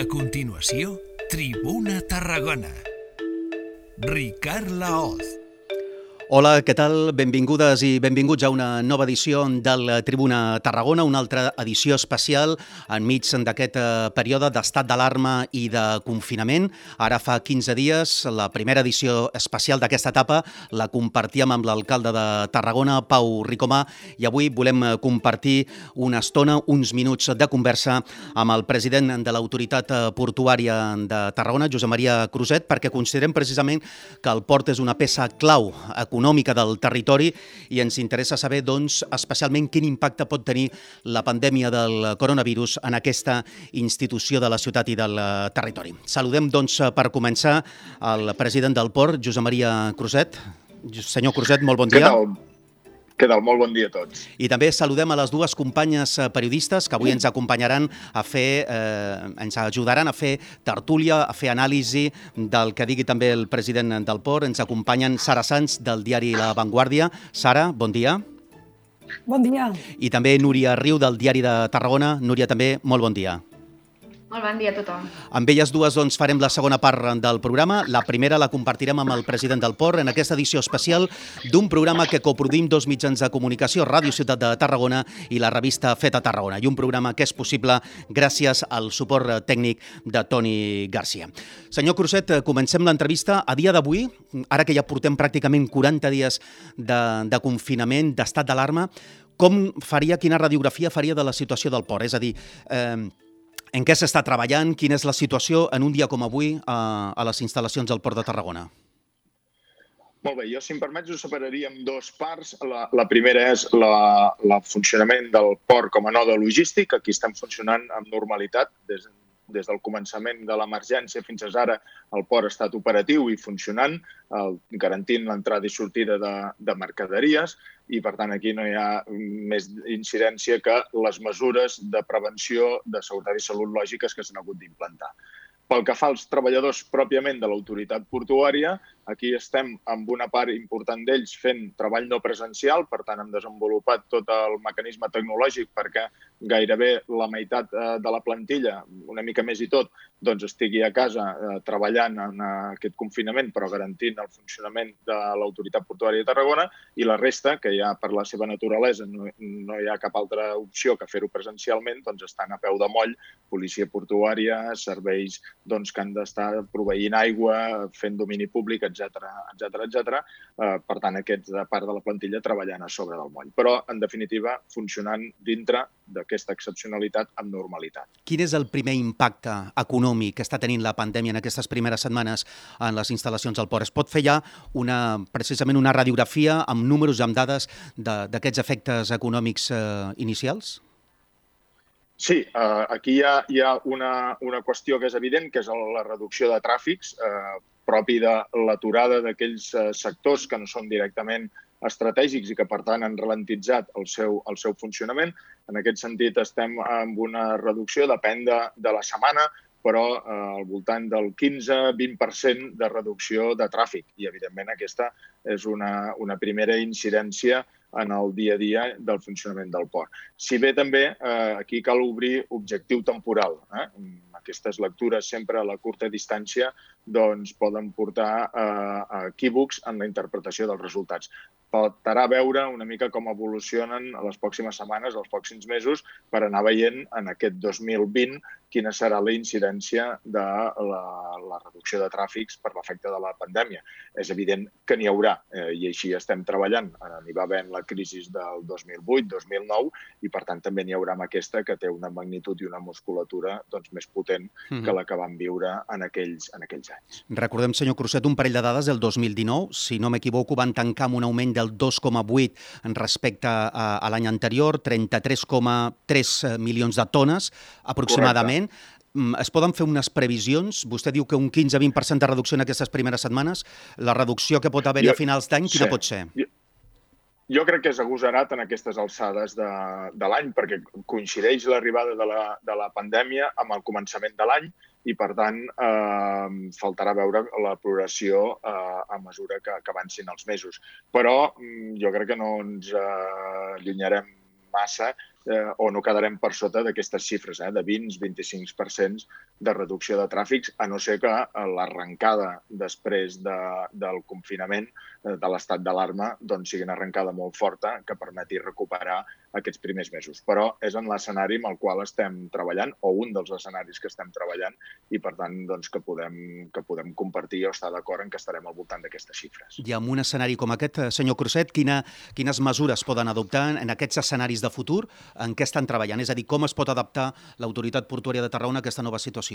A continuació, Tribuna Tarragona. Ricard Laoz. Hola, què tal? Benvingudes i benvinguts a una nova edició del Tribuna Tarragona, una altra edició especial enmig d'aquest eh, període d'estat d'alarma i de confinament. Ara fa 15 dies, la primera edició especial d'aquesta etapa la compartíem amb l'alcalde de Tarragona, Pau Ricomà, i avui volem compartir una estona, uns minuts de conversa amb el president de l'autoritat portuària de Tarragona, Josep Maria Cruzet, perquè considerem precisament que el port és una peça clau econòmica econòmica del territori i ens interessa saber, doncs, especialment quin impacte pot tenir la pandèmia del coronavirus en aquesta institució de la ciutat i del territori. Saludem, doncs, per començar, el president del port, Josep Maria Cruzet. Senyor Cruzet, molt bon dia. Què tal? Què tal? Molt bon dia a tots. I també saludem a les dues companyes eh, periodistes que avui ens acompanyaran a fer, eh, ens ajudaran a fer tertúlia, a fer anàlisi del que digui també el president del port. Ens acompanyen Sara Sanz, del diari La Vanguardia. Sara, bon dia. Bon dia. I també Núria Riu, del diari de Tarragona. Núria, també, molt bon dia. Molt bon dia a tothom. Amb elles dues doncs, farem la segona part del programa. La primera la compartirem amb el president del Port en aquesta edició especial d'un programa que coproduïm dos mitjans de comunicació, Ràdio Ciutat de Tarragona i la revista Feta Tarragona, i un programa que és possible gràcies al suport tècnic de Toni Garcia. Senyor Cruzet, comencem l'entrevista. A dia d'avui, ara que ja portem pràcticament 40 dies de, de confinament, d'estat d'alarma, com faria, quina radiografia faria de la situació del port? És a dir, eh, en què s'està treballant? Quina és la situació en un dia com avui a, a les instal·lacions del Port de Tarragona? Molt bé, jo, si em permets, ho separaria en dos parts. La, la primera és la funcionament del port com a node logístic. Aquí estem funcionant amb normalitat. Des, des del començament de l'emergència fins ara el port ha estat operatiu i funcionant, el, garantint l'entrada i sortida de, de mercaderies i, per tant, aquí no hi ha més incidència que les mesures de prevenció de seguretat i salut lògiques que s'han hagut d'implantar. Pel que fa als treballadors pròpiament de l'autoritat portuària, aquí estem amb una part important d'ells fent treball no presencial, per tant hem desenvolupat tot el mecanisme tecnològic perquè gairebé la meitat eh, de la plantilla, una mica més i tot, doncs estigui a casa eh, treballant en aquest confinament però garantint el funcionament de l'autoritat portuària de Tarragona i la resta, que ja per la seva naturalesa no, no hi ha cap altra opció que fer-ho presencialment, doncs estan a peu de moll, policia portuària, serveis doncs, que han d'estar proveint aigua, fent domini públic, etc etc etc. Per tant, aquests de part de la plantilla treballant a sobre del moll. Però, en definitiva, funcionant dintre d'aquesta excepcionalitat amb normalitat. Quin és el primer impacte econòmic que està tenint la pandèmia en aquestes primeres setmanes en les instal·lacions del port? Es pot fer ja una, precisament una radiografia amb números, amb dades d'aquests efectes econòmics eh, inicials? Sí, eh, aquí hi ha, hi ha una, una qüestió que és evident, que és la reducció de tràfics, eh, propi de l'aturada d'aquells eh, sectors que no són directament estratègics i que, per tant, han ralentitzat el seu, el seu funcionament. En aquest sentit, estem amb una reducció, depèn de, de la setmana, però eh, al voltant del 15-20% de reducció de tràfic. I, evidentment, aquesta és una, una primera incidència en el dia a dia del funcionament del port. Si bé també eh, aquí cal obrir objectiu temporal. Eh? Aquestes lectures sempre a la curta distància doncs, poden portar eh, a equívocs en la interpretació dels resultats. Faltarà veure una mica com evolucionen a les pròximes setmanes, els pròxims mesos, per anar veient en aquest 2020 quina serà la incidència de la, la reducció de tràfics per l'efecte de la pandèmia. És evident que n'hi haurà, eh, i així estem treballant. Eh, n'hi va haver la crisi del 2008-2009 i, per tant, també n'hi haurà amb aquesta que té una magnitud i una musculatura doncs, més potent mm -hmm. que la que vam viure en aquells, en aquells anys. Recordem, senyor Cruzet, un parell de dades del 2019. Si no m'equivoco, van tancar amb un augment del 2,8 respecte a, a l'any anterior, 33,3 milions de tones aproximadament. Correcte. Mm, es poden fer unes previsions? Vostè diu que un 15-20% de reducció en aquestes primeres setmanes. La reducció que pot haver-hi a finals d'any, quina sí. pot ser? Jo, jo crec que és agosarat en aquestes alçades de, de l'any, perquè coincideix l'arribada de, la, de la pandèmia amb el començament de l'any i, per tant, eh, faltarà veure la progressió eh, a mesura que, que avancin els mesos. Però mm, jo crec que no ens eh, allunyarem massa eh, o no quedarem per sota d'aquestes xifres, eh, de 20-25% de reducció de tràfics, a no ser que eh, l'arrencada després de, del confinament, eh, de l'estat d'alarma, doncs sigui una arrencada molt forta que permeti recuperar aquests primers mesos. Però és en l'escenari amb el qual estem treballant, o un dels escenaris que estem treballant, i per tant doncs, que, podem, que podem compartir o estar d'acord en que estarem al voltant d'aquestes xifres. I en un escenari com aquest, eh, senyor Cruzet, quina, quines mesures poden adoptar en aquests escenaris de futur en què estan treballant? És a dir, com es pot adaptar l'autoritat portuària de Tarragona a aquesta nova situació?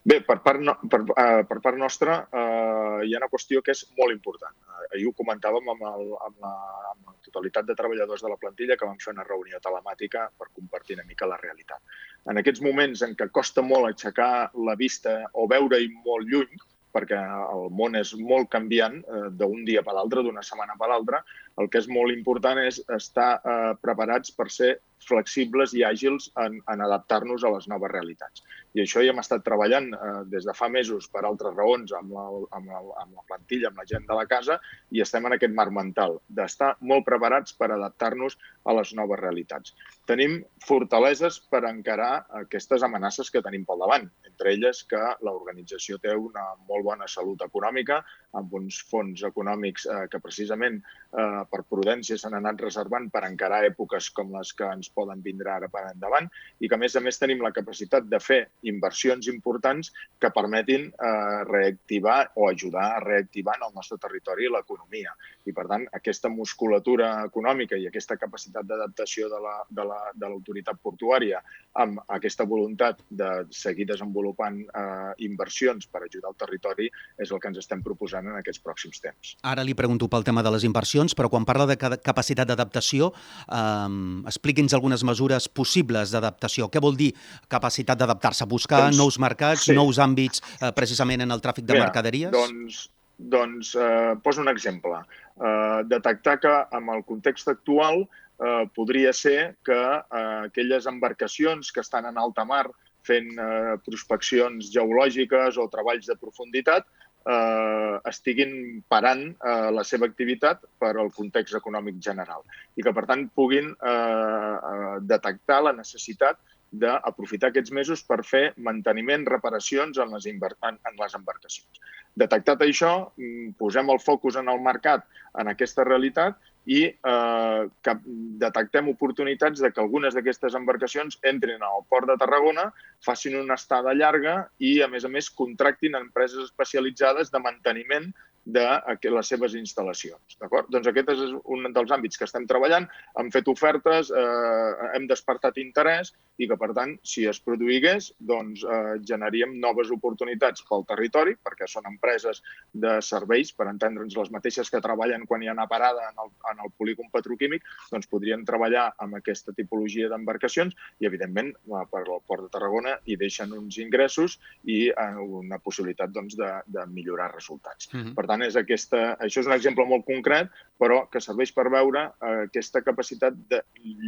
Bé, per part, no, per, uh, per part nostra uh, hi ha una qüestió que és molt important. Uh, ahir ho comentàvem amb, el, amb, la, amb la totalitat de treballadors de la plantilla que vam fer una reunió telemàtica per compartir una mica la realitat. En aquests moments en què costa molt aixecar la vista o veure-hi molt lluny, perquè el món és molt canviant eh, d'un dia per l'altre, d'una setmana per l'altra, el que és molt important és estar eh, preparats per ser flexibles i àgils en, en adaptar-nos a les noves realitats. I això hi hem estat treballant eh, des de fa mesos per altres raons amb la, amb, la, amb la plantilla, amb la gent de la casa, i estem en aquest marc mental d'estar molt preparats per adaptar-nos a les noves realitats. Tenim fortaleses per encarar aquestes amenaces que tenim pel davant, entre elles que l'organització té una molt bona salut econòmica, amb uns fons econòmics eh, que precisament eh, per prudència s'han anat reservant per encarar èpoques com les que ens poden vindre ara per endavant i que, a més a més, tenim la capacitat de fer inversions importants que permetin eh, reactivar o ajudar a reactivar en el nostre territori l'economia. I, per tant, aquesta musculatura econòmica i aquesta capacitat d'adaptació de l'autoritat la, de portuària amb aquesta voluntat de seguir desenvolupant eh, inversions per ajudar el territori és el que ens estem proposant en aquests pròxims temps. Ara li pregunto pel tema de les inversions, però quan parla de capacitat d'adaptació, eh, expliqui'ns algunes mesures possibles d'adaptació. Què vol dir capacitat d'adaptar-se? Buscar doncs, nous mercats, sí. nous àmbits, eh, precisament en el tràfic de Mira, mercaderies? Doncs, doncs eh, poso un exemple. Eh, detectar que amb el context actual eh, podria ser que eh, aquelles embarcacions que estan en alta mar fent eh, prospeccions geològiques o treballs de profunditat eh, estiguin parant eh, la seva activitat per al context econòmic general i que, per tant, puguin eh, eh, detectar la necessitat d'aprofitar aquests mesos per fer manteniment, reparacions en les, en, en les embarcacions. Detectat això, mm, posem el focus en el mercat, en aquesta realitat, i eh, que detectem oportunitats de que algunes d'aquestes embarcacions entrin al port de Tarragona, facin una estada llarga i, a més a més, contractin empreses especialitzades de manteniment de les seves instal·lacions. Doncs aquest és un dels àmbits que estem treballant, hem fet ofertes, eh, hem despertat interès i que, per tant, si es produïgués, doncs eh, generaríem noves oportunitats pel territori, perquè són empreses de serveis, per entendre'ns les mateixes que treballen quan hi ha una parada en el, en el polígon petroquímic, doncs podrien treballar amb aquesta tipologia d'embarcacions i, evidentment, per al Port de Tarragona hi deixen uns ingressos i eh, una possibilitat doncs, de, de millorar resultats. Mm -hmm. Per tant, és aquesta, això és un exemple molt concret, però que serveix per veure eh, aquesta capacitat de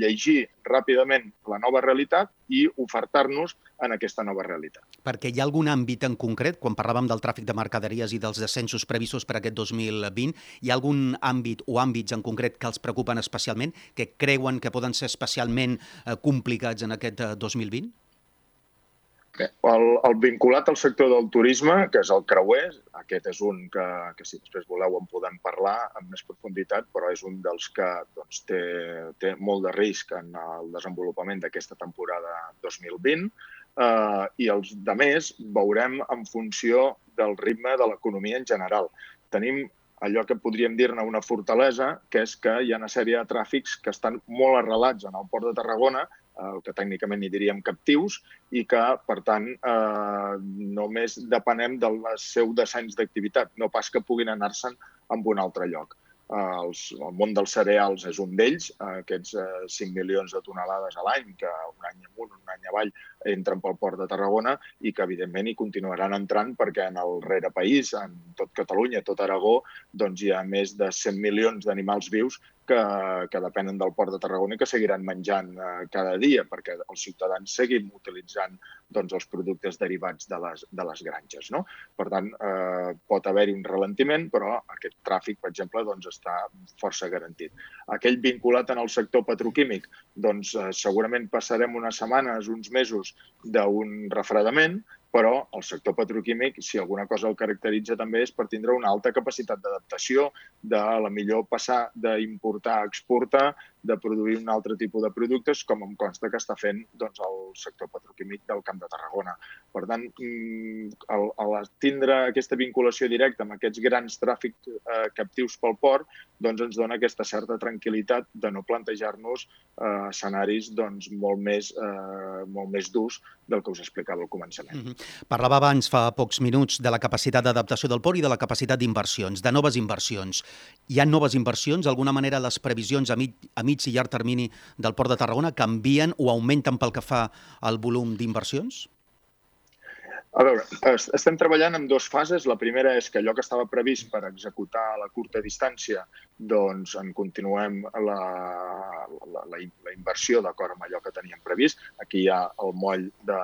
llegir ràpidament la nova realitat i ofertar-nos en aquesta nova realitat. Perquè hi ha algun àmbit en concret, quan parlàvem del tràfic de mercaderies i dels descensos previstos per aquest 2020, hi ha algun àmbit o àmbits en concret que els preocupen especialment, que creuen que poden ser especialment eh, complicats en aquest 2020? El, el vinculat al sector del turisme, que és el creuer, aquest és un que, que si després voleu en podem parlar amb més profunditat, però és un dels que doncs, té, té molt de risc en el desenvolupament d'aquesta temporada 2020 eh, i els de més veurem en funció del ritme de l'economia en general. Tenim allò que podríem dir-ne una fortalesa, que és que hi ha una sèrie de tràfics que estan molt arrelats en el port de Tarragona, el que tècnicament n'hi diríem captius, i que, per tant, eh, només depenem del seu descens d'activitat, no pas que puguin anar-se'n a un altre lloc. Eh, els, el món dels cereals és un d'ells, eh, aquests eh, 5 milions de tonelades a l'any, que un any amunt, un any avall, entren pel port de Tarragona i que, evidentment, hi continuaran entrant perquè en el país, en tot Catalunya, tot Aragó, doncs hi ha més de 100 milions d'animals vius que que, depenen del Port de Tarragona i que seguiran menjant eh, cada dia perquè els ciutadans seguim utilitzant doncs, els productes derivats de les, de les granges. No? Per tant, eh, pot haver-hi un ralentiment, però aquest tràfic, per exemple, doncs, està força garantit. Aquell vinculat en el sector petroquímic, doncs eh, segurament passarem unes setmanes, uns mesos d'un refredament, però el sector petroquímic, si alguna cosa el caracteritza també és per tindre una alta capacitat d'adaptació, de la millor passar d'importar a exportar, de produir un altre tipus de productes, com em consta que està fent doncs, el sector petroquímic del Camp de Tarragona. Per tant, mm, al, al tindre aquesta vinculació directa amb aquests grans tràfics eh, captius pel port, doncs ens dona aquesta certa tranquil·litat de no plantejar-nos eh, escenaris doncs, molt, més, eh, molt més durs del que us explicava al començament. Mm -hmm. Parlava abans, fa pocs minuts, de la capacitat d'adaptació del port i de la capacitat d'inversions, de noves inversions. Hi ha noves inversions? D'alguna manera, les previsions a, mig, a mig i llarg termini del Port de Tarragona canvien o augmenten pel que fa al volum d'inversions? A veure, estem treballant en dues fases. La primera és que allò que estava previst per executar a la curta distància, doncs en continuem la, la, la, la inversió d'acord amb allò que teníem previst. Aquí hi ha el moll de,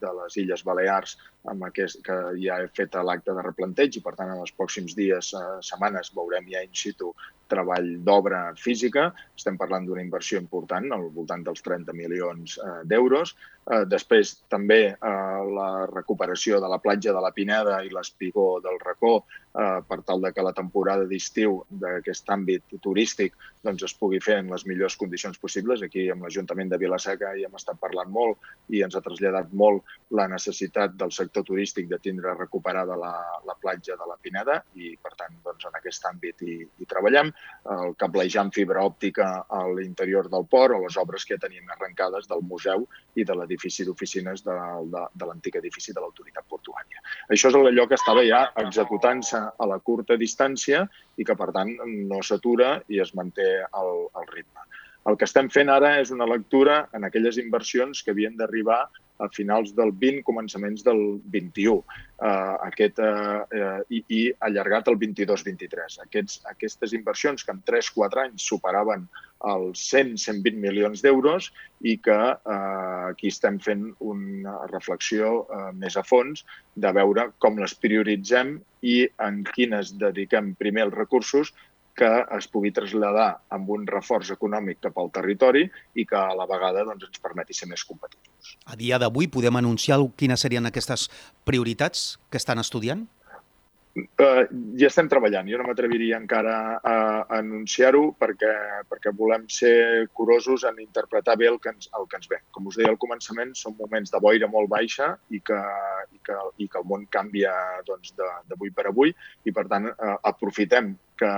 de les Illes Balears amb aquest, que ja he fet l'acte de replanteig i, per tant, en els pròxims dies, eh, setmanes, veurem ja in situ treball d'obra física. Estem parlant d'una inversió important, al voltant dels 30 milions eh, d'euros. Eh, després, també eh, la recuperació de la platja de la Pineda i l'espigó del Racó eh, per tal de que la temporada d'estiu d'aquest àmbit turístic doncs, es pugui fer en les millors condicions possibles. Aquí, amb l'Ajuntament de Vilaseca, hi hem estat parlant molt i ens ha traslladat molt la necessitat del sector turístic de tindre recuperada la, la platja de la Pineda i, per tant, doncs, en aquest àmbit hi, hi treballem el cablejar amb fibra òptica a l'interior del port o les obres que ja teníem arrencades del museu i de l'edifici d'oficines de, de, de l'antic edifici de l'autoritat portuària. Això és allò que estava ja executant-se a la curta distància i que, per tant, no s'atura i es manté el, el ritme. El que estem fent ara és una lectura en aquelles inversions que havien d'arribar a finals del 20, començaments del 21, eh, aquest, eh, i, i allargat el 22-23. Aquestes inversions que en 3-4 anys superaven els 100-120 milions d'euros i que eh, aquí estem fent una reflexió eh, més a fons de veure com les prioritzem i en quines dediquem primer els recursos que es pugui traslladar amb un reforç econòmic cap al territori i que a la vegada doncs, ens permeti ser més competitius. A dia d'avui podem anunciar quines serien aquestes prioritats que estan estudiant? Uh, ja estem treballant. Jo no m'atreviria encara a, a anunciar-ho perquè, perquè volem ser curosos en interpretar bé el que, ens, el que ens ve. Com us deia al començament, són moments de boira molt baixa i que, i que, i que el món canvia doncs, d'avui per avui i, per tant, uh, aprofitem que,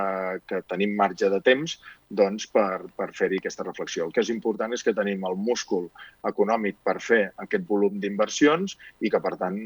que tenim marge de temps doncs, per, per fer-hi aquesta reflexió. El que és important és que tenim el múscul econòmic per fer aquest volum d'inversions i que, per tant,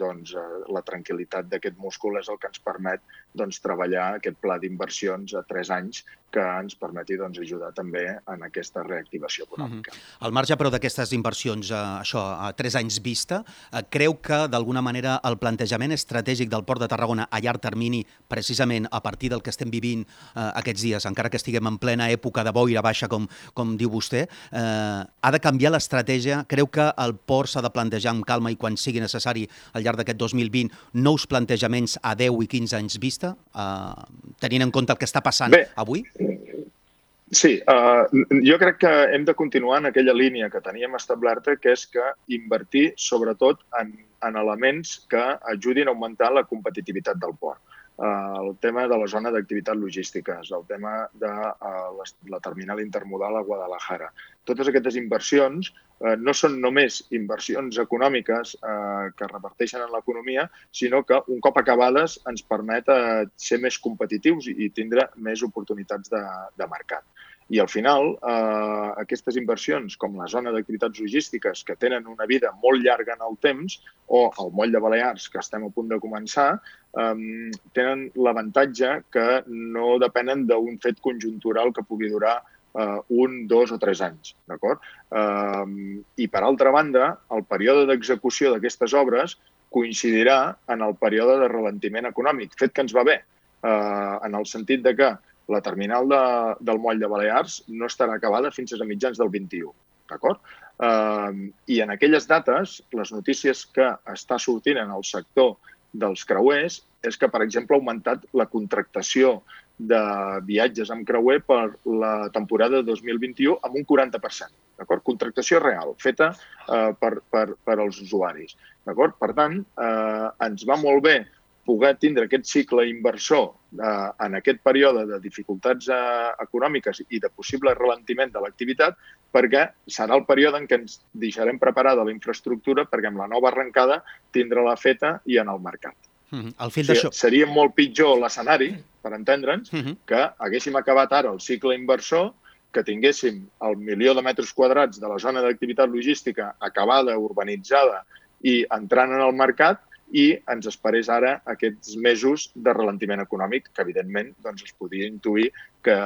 doncs, la tranquil·litat d'aquest múscul és el que ens permet doncs, treballar aquest pla d'inversions a tres anys que ens permeti doncs, ajudar també en aquesta reactivació econòmica. Mm -hmm. Al marge, però, d'aquestes inversions, eh, això, a tres anys vista, eh, creu que, d'alguna manera, el plantejament estratègic del Port de Tarragona a llarg termini, precisament a partir del que estem vivint eh, aquests dies, encara que estiguem en plena època de boira baixa, com, com diu vostè, eh, ha de canviar l'estratègia? Creu que el port s'ha de plantejar amb calma i quan sigui necessari al llarg d'aquest 2020 nous plantejaments a 10 i 15 anys vista, eh, tenint en compte el que està passant Bé, avui? Sí, uh, jo crec que hem de continuar en aquella línia que teníem establerta, que és que invertir sobretot en, en elements que ajudin a augmentar la competitivitat del port. Uh, el tema de la zona d'activitat logístiques, el tema de uh, la, la terminal intermodal a Guadalajara. Totes aquestes inversions uh, no són només inversions econòmiques uh, que reparteixen en l'economia, sinó que un cop acabades ens permet uh, ser més competitius i, i tindre més oportunitats de, de mercat. I al final, eh, aquestes inversions, com la zona d'activitats logístiques, que tenen una vida molt llarga en el temps, o el moll de Balears, que estem a punt de començar, eh, tenen l'avantatge que no depenen d'un fet conjuntural que pugui durar eh, un, dos o tres anys. D'acord? Eh, I, per altra banda, el període d'execució d'aquestes obres coincidirà en el període de ralentiment econòmic, fet que ens va bé, eh, en el sentit de que la terminal de, del moll de Balears no estarà acabada fins a mitjans del 21, d'acord? Uh, I en aquelles dates, les notícies que està sortint en el sector dels creuers és que, per exemple, ha augmentat la contractació de viatges amb creuer per la temporada 2021 amb un 40%. D'acord? Contractació real, feta eh, per, per, per als usuaris. D'acord? Per tant, eh, ens va molt bé poder tindre aquest cicle inversor eh, en aquest període de dificultats eh, econòmiques i de possible ralentiment de l'activitat perquè serà el període en què ens deixarem preparada la infraestructura perquè amb la nova arrencada tindrà la feta i en el mercat. Mm -hmm. El fil o sigui, seria molt pitjor l'escenari, per entendre'ns, Mm -hmm. que haguéssim acabat ara el cicle inversor, que tinguéssim el milió de metres quadrats de la zona d'activitat logística acabada, urbanitzada i entrant en el mercat i ens esperés ara aquests mesos de ralentiment econòmic, que evidentment doncs, es podia intuir que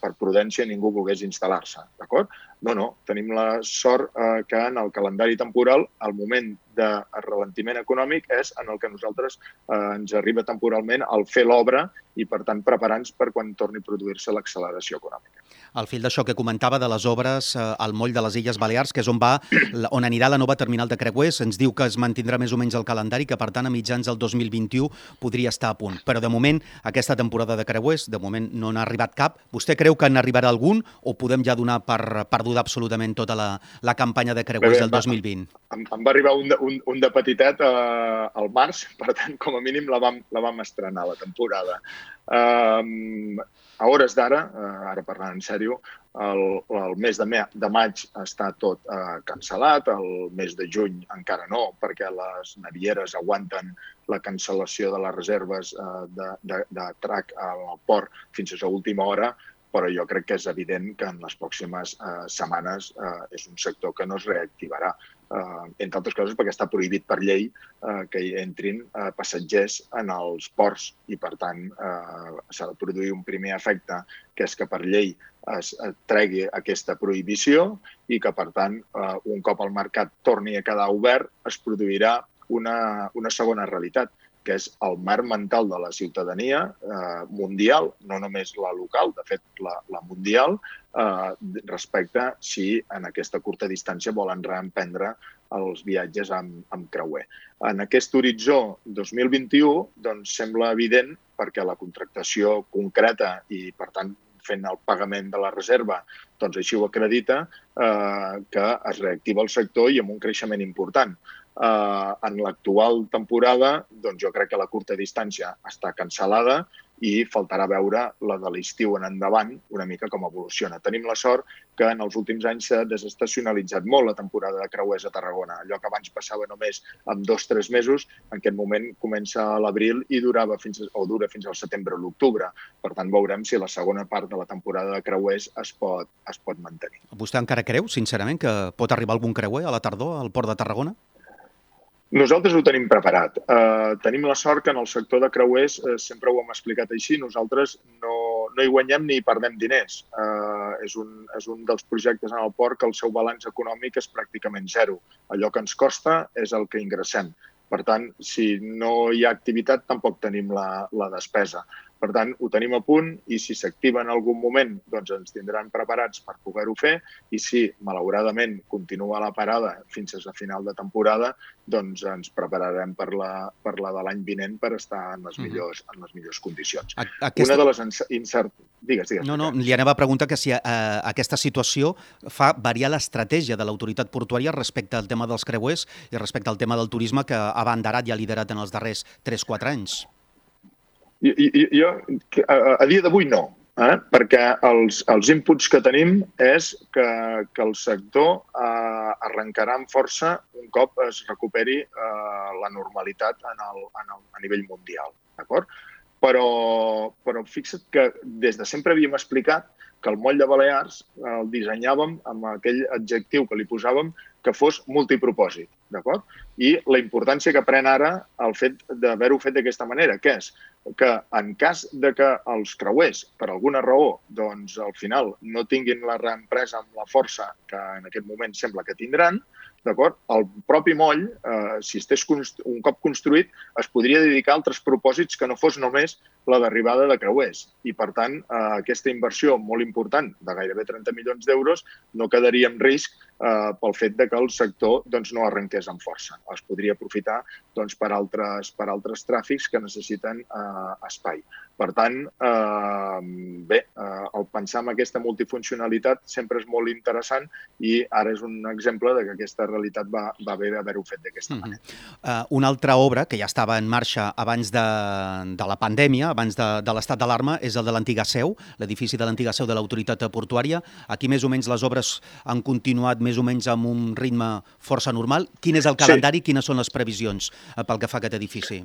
per prudència ningú volgués instal·lar-se, d'acord? No, no, tenim la sort eh, que en el calendari temporal el moment de ralentiment econòmic és en el que nosaltres eh, ens arriba temporalment al fer l'obra i, per tant, preparant-nos per quan torni a produir-se l'acceleració econòmica. El fil d'això que comentava de les obres eh, al moll de les Illes Balears, que és on va, on anirà la nova terminal de creuers, ens diu que es mantindrà més o menys el calendari, que per tant a mitjans del 2021 podria estar a punt. Però de moment, aquesta temporada de creuers, de moment no n'ha arribat cap. Vostè creu que n'arribarà algun o podem ja donar per perduda absolutament tota la, la campanya de creuers del 2020? Em, em va arribar un de, un, un de petitet eh, al març, per tant, com a mínim la vam, la vam estrenar, la temporada. Um, a hores d'ara, uh, ara parlant en sèrio, el, el mes de, me, de maig està tot uh, cancel·lat, el mes de juny encara no, perquè les navieres aguanten la cancel·lació de les reserves uh, de, de, de trac al port fins a última hora, però jo crec que és evident que en les pròximes eh, setmanes eh, és un sector que no es reactivarà eh, entre altres coses perquè està prohibit per llei eh, que hi entrin eh, passatgers en els ports i, per tant, eh, s'ha de produir un primer efecte, que és que per llei es tregui aquesta prohibició i que, per tant, eh, un cop el mercat torni a quedar obert, es produirà una, una segona realitat, que és el marc mental de la ciutadania eh, mundial, no només la local, de fet, la, la mundial, eh, respecte si en aquesta curta distància volen reemprendre els viatges amb, amb creuer. En aquest horitzó 2021 doncs, sembla evident, perquè la contractació concreta i, per tant, fent el pagament de la reserva, doncs així ho acredita, eh, que es reactiva el sector i amb un creixement important eh, en l'actual temporada, doncs jo crec que la curta distància està cancel·lada i faltarà veure la de l'estiu en endavant una mica com evoluciona. Tenim la sort que en els últims anys s'ha desestacionalitzat molt la temporada de creuers a Tarragona. Allò que abans passava només amb dos o tres mesos, en aquest moment comença a l'abril i durava fins, o dura fins al setembre o l'octubre. Per tant, veurem si la segona part de la temporada de creuers es pot, es pot mantenir. Vostè encara creu, sincerament, que pot arribar algun creuer a la tardor al port de Tarragona? Nosaltres ho tenim preparat. Uh, tenim la sort que en el sector de creuers, uh, sempre ho hem explicat així, nosaltres no, no hi guanyem ni hi perdem diners. Uh, és, un, és un dels projectes en el port que el seu balanç econòmic és pràcticament zero. Allò que ens costa és el que ingressem. Per tant, si no hi ha activitat, tampoc tenim la, la despesa. Per tant, ho tenim a punt i si s'activa en algun moment, doncs ens tindran preparats per poder-ho fer i si, malauradament, continua la parada fins a final de temporada, doncs ens prepararem per la, per la de l'any vinent per estar en les, mhm. millors, en les millors condicions. Aquesta... Una de les incert... Digues, digues. No, no, li anava a preguntar que si eh, aquesta situació fa variar l'estratègia de l'autoritat portuària respecte al tema dels creuers i respecte al tema del turisme que ha abanderat i ha liderat en els darrers 3-4 anys. Jo, jo a, a dia d'avui no, eh? perquè els, els inputs que tenim és que, que el sector eh, arrencarà amb força un cop es recuperi eh, la normalitat en el, en el, a nivell mundial. D'acord? Però, però fixa't que des de sempre havíem explicat que el moll de Balears el dissenyàvem amb aquell adjectiu que li posàvem que fos multipropòsit, d'acord? I la importància que pren ara el fet d'haver-ho fet d'aquesta manera, que és que en cas de que els creuers, per alguna raó, doncs al final no tinguin la reempresa amb la força que en aquest moment sembla que tindran, d'acord? El propi moll, eh, si estés un cop construït, es podria dedicar a altres propòsits que no fos només la derribada de creuers. I, per tant, eh, aquesta inversió molt important, de gairebé 30 milions d'euros, no quedaria en risc eh, pel fet de que el sector doncs, no arrenqués amb força. Es podria aprofitar doncs, per, altres, per altres tràfics que necessiten eh, espai. Per tant, eh, bé, eh, el pensar en aquesta multifuncionalitat sempre és molt interessant i ara és un exemple de que aquesta realitat va, va haver d'haver-ho fet d'aquesta mm -hmm. manera. Uh, una altra obra que ja estava en marxa abans de, de la pandèmia, abans de, de l'estat d'alarma, és el de l'antiga seu, l'edifici de l'antiga seu de l'autoritat portuària. Aquí més o menys les obres han continuat més o menys amb un ritme força normal. Quin és el calendari, sí. quines són les previsions uh, pel que fa a aquest edifici?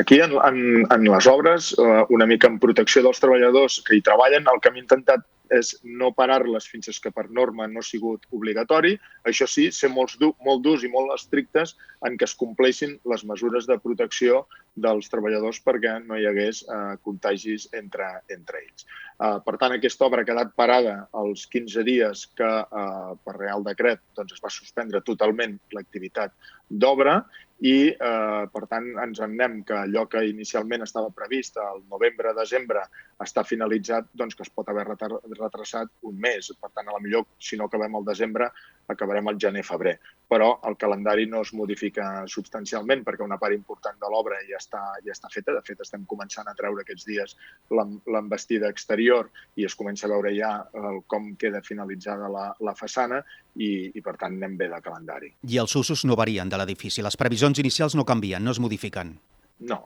Aquí, en, en, en les obres, eh, una mica en protecció dels treballadors que hi treballen, el que hem intentat és no parar-les fins que per norma no ha sigut obligatori. Això sí, ser molt, du molt durs i molt estrictes en que es compleixin les mesures de protecció dels treballadors perquè no hi hagués eh, contagis entre, entre ells. Eh, per tant, aquesta obra ha quedat parada els 15 dies que eh, per Real Decret doncs, es va suspendre totalment l'activitat d'obra i, eh, per tant, ens en anem que allò que inicialment estava previst al novembre-desembre està finalitzat, doncs que es pot haver retrasat un mes. Per tant, a la millor, si no acabem al desembre, acabarem al gener-febrer. Però el calendari no es modifica substancialment perquè una part important de l'obra ja, està, ja està feta. De fet, estem començant a treure aquests dies l'embestida exterior i es comença a veure ja el, com queda finalitzada la, la façana i, i, per tant, anem bé de calendari. I els usos no varien de l'edifici? Les previsions inicials no canvien, no es modifiquen? No,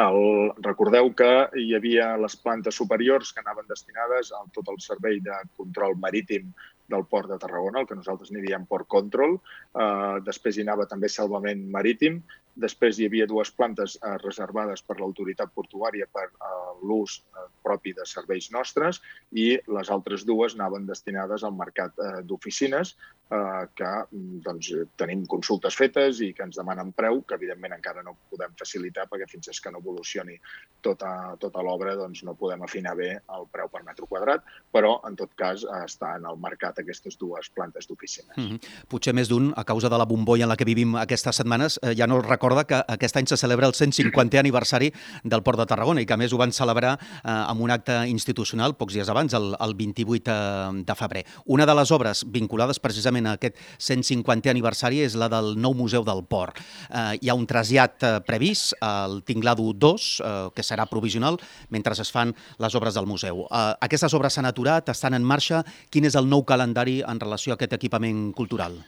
el, recordeu que hi havia les plantes superiors que anaven destinades a tot el servei de control marítim del port de Tarragona, el que nosaltres n'hi diem port control. Eh, després hi anava també salvament marítim. Després hi havia dues plantes eh, reservades per l'autoritat portuària per eh, l'ús eh, propi de serveis nostres i les altres dues anaven destinades al mercat eh, d'oficines eh, que mm, doncs, tenim consultes fetes i que ens demanen preu, que evidentment encara no podem facilitar perquè fins que no evolucioni tota, tota l'obra doncs, no podem afinar bé el preu per metre quadrat, però en tot cas eh, està en el mercat aquestes dues plantes d'oficines. Mm -hmm. Potser més d'un, a causa de la bombolla en la que vivim aquestes setmanes, eh, ja no recorda que aquest any se celebra el 150è aniversari del Port de Tarragona i que a més ho van celebrar eh, amb un acte institucional pocs dies abans, el, el 28 eh, de febrer. Una de les obres vinculades precisament precisament aquest 150è aniversari és la del nou Museu del Port. Eh, hi ha un trasllat eh, previst al Tinglado 2, eh, que serà provisional, mentre es fan les obres del museu. Eh, aquestes obres s'han aturat, estan en marxa. Quin és el nou calendari en relació a aquest equipament cultural?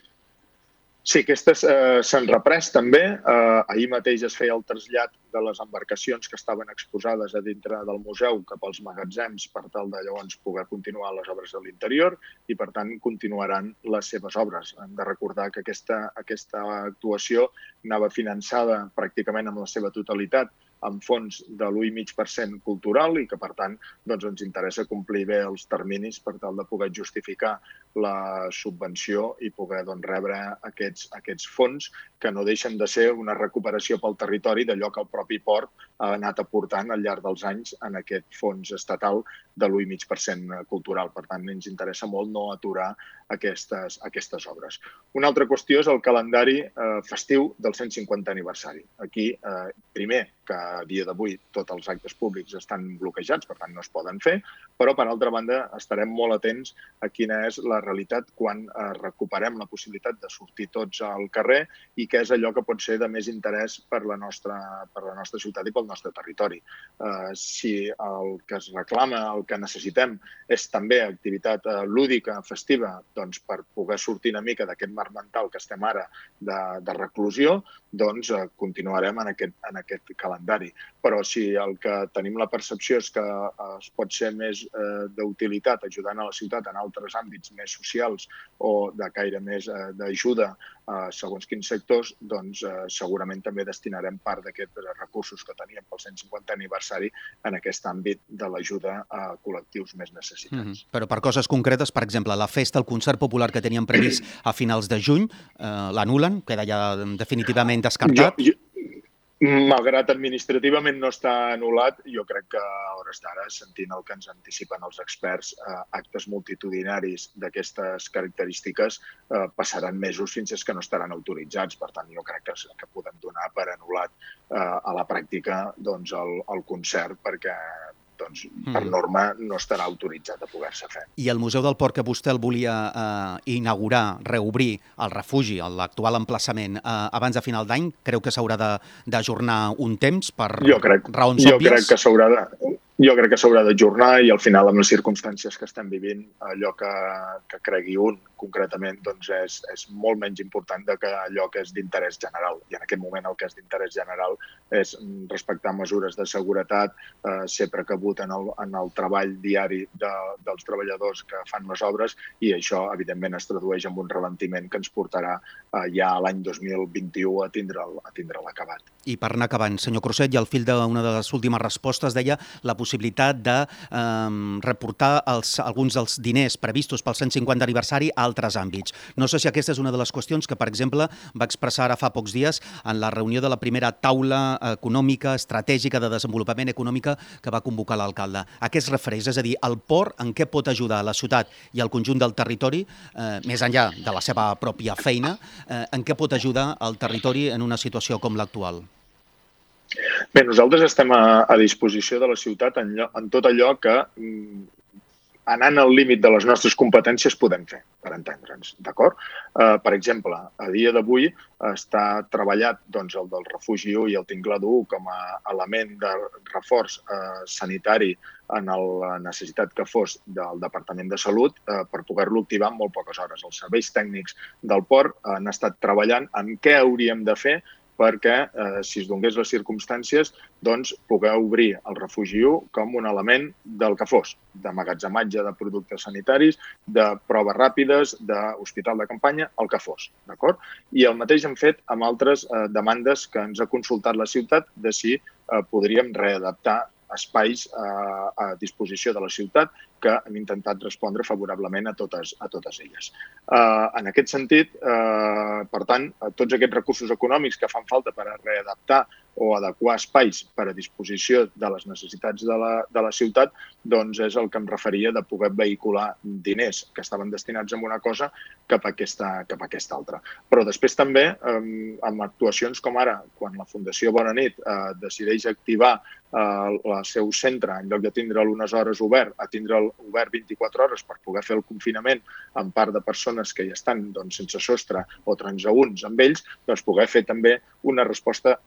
Sí, aquestes eh, s'han reprès també. Eh, ahir mateix es feia el trasllat de les embarcacions que estaven exposades a dintre del museu cap als magatzems per tal de llavors poder continuar les obres de l'interior i, per tant, continuaran les seves obres. Hem de recordar que aquesta, aquesta actuació anava finançada pràcticament amb la seva totalitat amb fons de l'1,5% cultural i que, per tant, doncs, ens interessa complir bé els terminis per tal de poder justificar la subvenció i poder doncs, rebre aquests, aquests fons que no deixen de ser una recuperació pel territori d'allò que el propi port ha anat aportant al llarg dels anys en aquest fons estatal de l'1,5% cultural. Per tant, ens interessa molt no aturar aquestes, aquestes obres. Una altra qüestió és el calendari eh, festiu del 150 aniversari. Aquí, eh, primer, que a dia d'avui tots els actes públics estan bloquejats, per tant no es poden fer, però per altra banda estarem molt atents a quina és la realitat quan eh, recuperem la possibilitat de sortir tots al carrer i què és allò que pot ser de més interès per la nostra, per la nostra ciutat i pel nostre territori. Eh, si el que es reclama, el que necessitem és també activitat eh, lúdica, festiva, doncs per poder sortir una mica d'aquest mar mental que estem ara de, de reclusió, doncs eh, continuarem en aquest, en aquest calendari. Però si el que tenim la percepció és que eh, es pot ser més eh, d'utilitat ajudant a la ciutat en altres àmbits més socials o de caire més eh, d'ajuda a segons quins sectors, doncs eh, segurament també destinarem part d'aquests recursos que teníem pel 150 aniversari en aquest àmbit de l'ajuda a col·lectius més necessitats. Mm -hmm. Però per coses concretes, per exemple, la festa, el concert popular que teníem previst a finals de juny, eh, l'anulen, queda ja definitivament descartat? Jo, jo, Malgrat administrativament no està anul·lat, jo crec que a hores d'ara, sentint el que ens anticipen els experts, eh, actes multitudinaris d'aquestes característiques eh, passaran mesos fins que no estaran autoritzats. Per tant, jo crec que, que podem donar per anul·lat eh, a la pràctica doncs, el, el concert perquè doncs, per mm. norma no estarà autoritzat a poder-se fer. I el Museu del Port que vostè el volia eh, inaugurar, reobrir el refugi, l'actual emplaçament, eh, abans de final d'any, creu que s'haurà d'ajornar un temps per jo crec, raons jo òbvies? Crec que s'haurà de jo crec que s'haurà d'ajornar i al final, amb les circumstàncies que estem vivint, allò que, que cregui un concretament doncs és, és molt menys important de que allò que és d'interès general. I en aquest moment el que és d'interès general és respectar mesures de seguretat, eh, ser precabut en el, en el treball diari de, dels treballadors que fan les obres i això, evidentment, es tradueix en un ralentiment que ens portarà eh, ja a l'any 2021 a tindre'l tindre acabat. I per anar acabant, senyor Crosset, i al fil d'una de les últimes respostes deia la possibilitat de eh, reportar els, alguns dels diners previstos pel 150 aniversari a altres àmbits. No sé si aquesta és una de les qüestions que, per exemple, va expressar ara fa pocs dies en la reunió de la primera taula econòmica, estratègica de desenvolupament econòmica que va convocar l'alcalde. A què es refereix? És a dir, el port en què pot ajudar la ciutat i al conjunt del territori, eh, més enllà de la seva pròpia feina, eh, en què pot ajudar el territori en una situació com l'actual? Bé, nosaltres estem a, a disposició de la ciutat en, en tot allò que, mm, anant al límit de les nostres competències, podem fer, per entendre'ns, d'acord? Uh, per exemple, a dia d'avui està treballat doncs, el del refugi 1 i el tinglado 1 com a element de reforç uh, sanitari en el, la necessitat que fos del Departament de Salut eh, per poder-lo activar en molt poques hores. Els serveis tècnics del port han estat treballant en què hauríem de fer perquè, eh, si es donés les circumstàncies, doncs poder obrir el refugi 1 com un element del que fos, d'amagatzematge de productes sanitaris, de proves ràpides, d'hospital de campanya, el que fos. d'acord? I el mateix hem fet amb altres eh, demandes que ens ha consultat la ciutat de si eh, podríem readaptar espais a, a disposició de la ciutat que hem intentat respondre favorablement a totes, a totes elles. Uh, en aquest sentit, uh, per tant, tots aquests recursos econòmics que fan falta per a readaptar o adequar espais per a disposició de les necessitats de la, de la ciutat, doncs és el que em referia de poder vehicular diners que estaven destinats a una cosa cap a aquesta, cap a aquesta altra. Però després també, um, amb actuacions com ara, quan la Fundació Bona Nit uh, decideix activar uh, el seu centre, en lloc de tindre'l unes hores obert, a tindre'l obert 24 hores per poder fer el confinament amb part de persones que hi estan doncs, sense sostre o transaunts amb ells, doncs poder fer també una resposta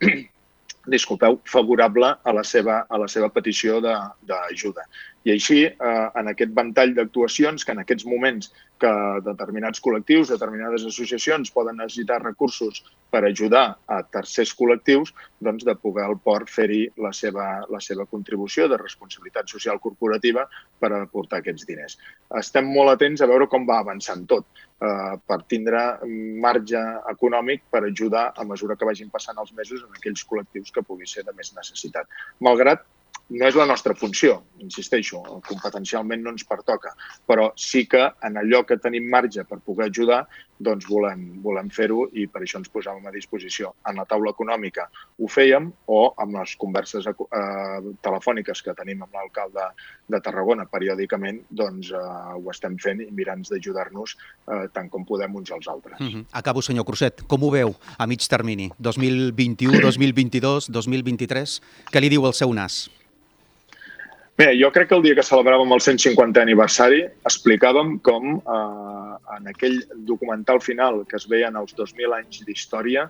disculpeu, favorable a la seva, a la seva petició d'ajuda. I així, eh, en aquest ventall d'actuacions que en aquests moments que determinats col·lectius, determinades associacions poden necessitar recursos per ajudar a tercers col·lectius, doncs de poder el port fer-hi la, seva, la seva contribució de responsabilitat social corporativa per aportar aquests diners. Estem molt atents a veure com va avançant tot, eh, per tindre marge econòmic per ajudar a mesura que vagin passant els mesos en aquells col·lectius que pugui ser de més necessitat. Malgrat no és la nostra funció, insisteixo, competencialment no ens pertoca, però sí que en allò que tenim marge per poder ajudar, doncs volem, volem fer-ho i per això ens posàvem a disposició. En la taula econòmica ho fèiem o amb les converses eh, telefòniques que tenim amb l'alcalde de Tarragona periòdicament, doncs eh, ho estem fent i mirant d'ajudar-nos eh, tant com podem uns als altres. Mm -hmm. Acabo, senyor Crusset. Com ho veu a mig termini? 2021, 2022, 2023? Què li diu el seu nas? Bé, jo crec que el dia que celebràvem el 150 aniversari explicàvem com eh, en aquell documental final que es veien els 2.000 anys d'història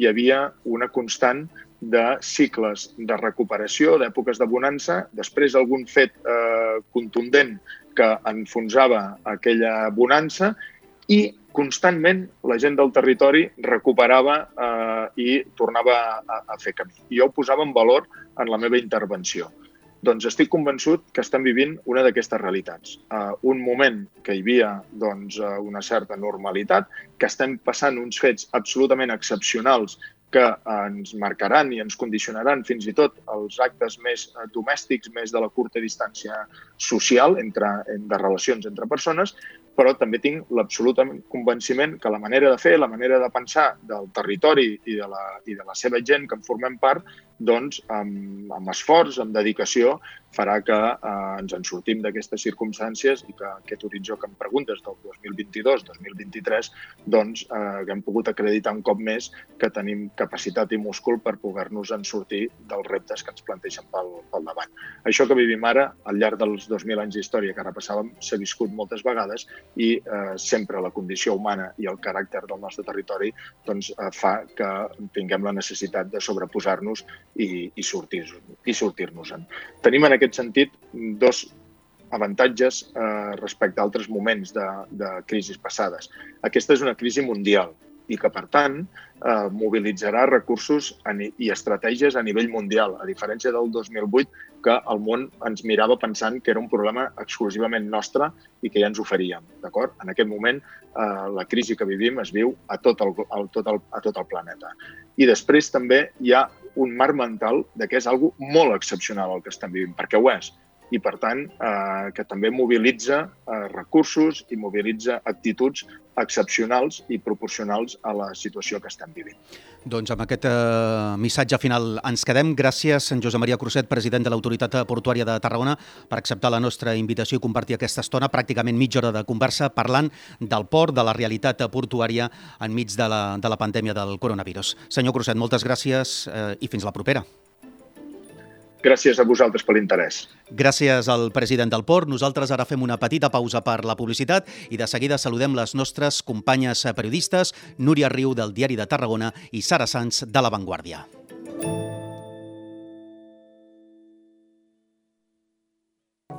hi havia una constant de cicles de recuperació, d'èpoques de bonança, després algun fet eh, contundent que enfonsava aquella bonança i constantment la gent del territori recuperava eh, i tornava a, a fer camí. I jo ho posava en valor en la meva intervenció doncs estic convençut que estem vivint una d'aquestes realitats. Uh, un moment que hi havia doncs, uh, una certa normalitat, que estem passant uns fets absolutament excepcionals que ens marcaran i ens condicionaran fins i tot els actes més domèstics, més de la curta distància social entre, de relacions entre persones, però també tinc l'absolut convenciment que la manera de fer, la manera de pensar del territori i de la, i de la seva gent que en formem part, doncs, amb, amb esforç, amb dedicació, farà que eh, ens en sortim d'aquestes circumstàncies i que aquest horitzó que em preguntes del 2022-2023 doncs, eh, haguem pogut acreditar un cop més que tenim capacitat i múscul per poder-nos en sortir dels reptes que ens planteixen pel, pel davant. Això que vivim ara, al llarg dels 2.000 anys d'història que repassàvem, s'ha viscut moltes vegades i eh, sempre la condició humana i el caràcter del nostre territori doncs, eh, fa que tinguem la necessitat de sobreposar-nos i, i sortir-nos-en. Sortir Tenim en aquest sentit dos avantatges eh, respecte a altres moments de, de crisis passades. Aquesta és una crisi mundial i que, per tant, eh, mobilitzarà recursos i estratègies a nivell mundial, a diferència del 2008, que el món ens mirava pensant que era un problema exclusivament nostre i que ja ens oferíem. D'acord? En aquest moment, eh, la crisi que vivim es viu a tot, el, a, tot el, a tot el planeta. I després també hi ha un marc mental de que és algo molt excepcional el que estem vivint, perquè ho és i, per tant, eh, que també mobilitza eh, recursos i mobilitza actituds excepcionals i proporcionals a la situació que estem vivint. Doncs amb aquest eh, missatge final ens quedem. Gràcies, en Josep Maria Cruzet, president de l'Autoritat Portuària de Tarragona, per acceptar la nostra invitació i compartir aquesta estona, pràcticament mitja hora de conversa, parlant del port, de la realitat portuària enmig de la, de la pandèmia del coronavirus. Senyor Cruzet, moltes gràcies eh, i fins la propera. Gràcies a vosaltres per l'interès. Gràcies al president del Port. Nosaltres ara fem una petita pausa per la publicitat i de seguida saludem les nostres companyes periodistes, Núria Riu del Diari de Tarragona i Sara Sanz de La Vanguardia.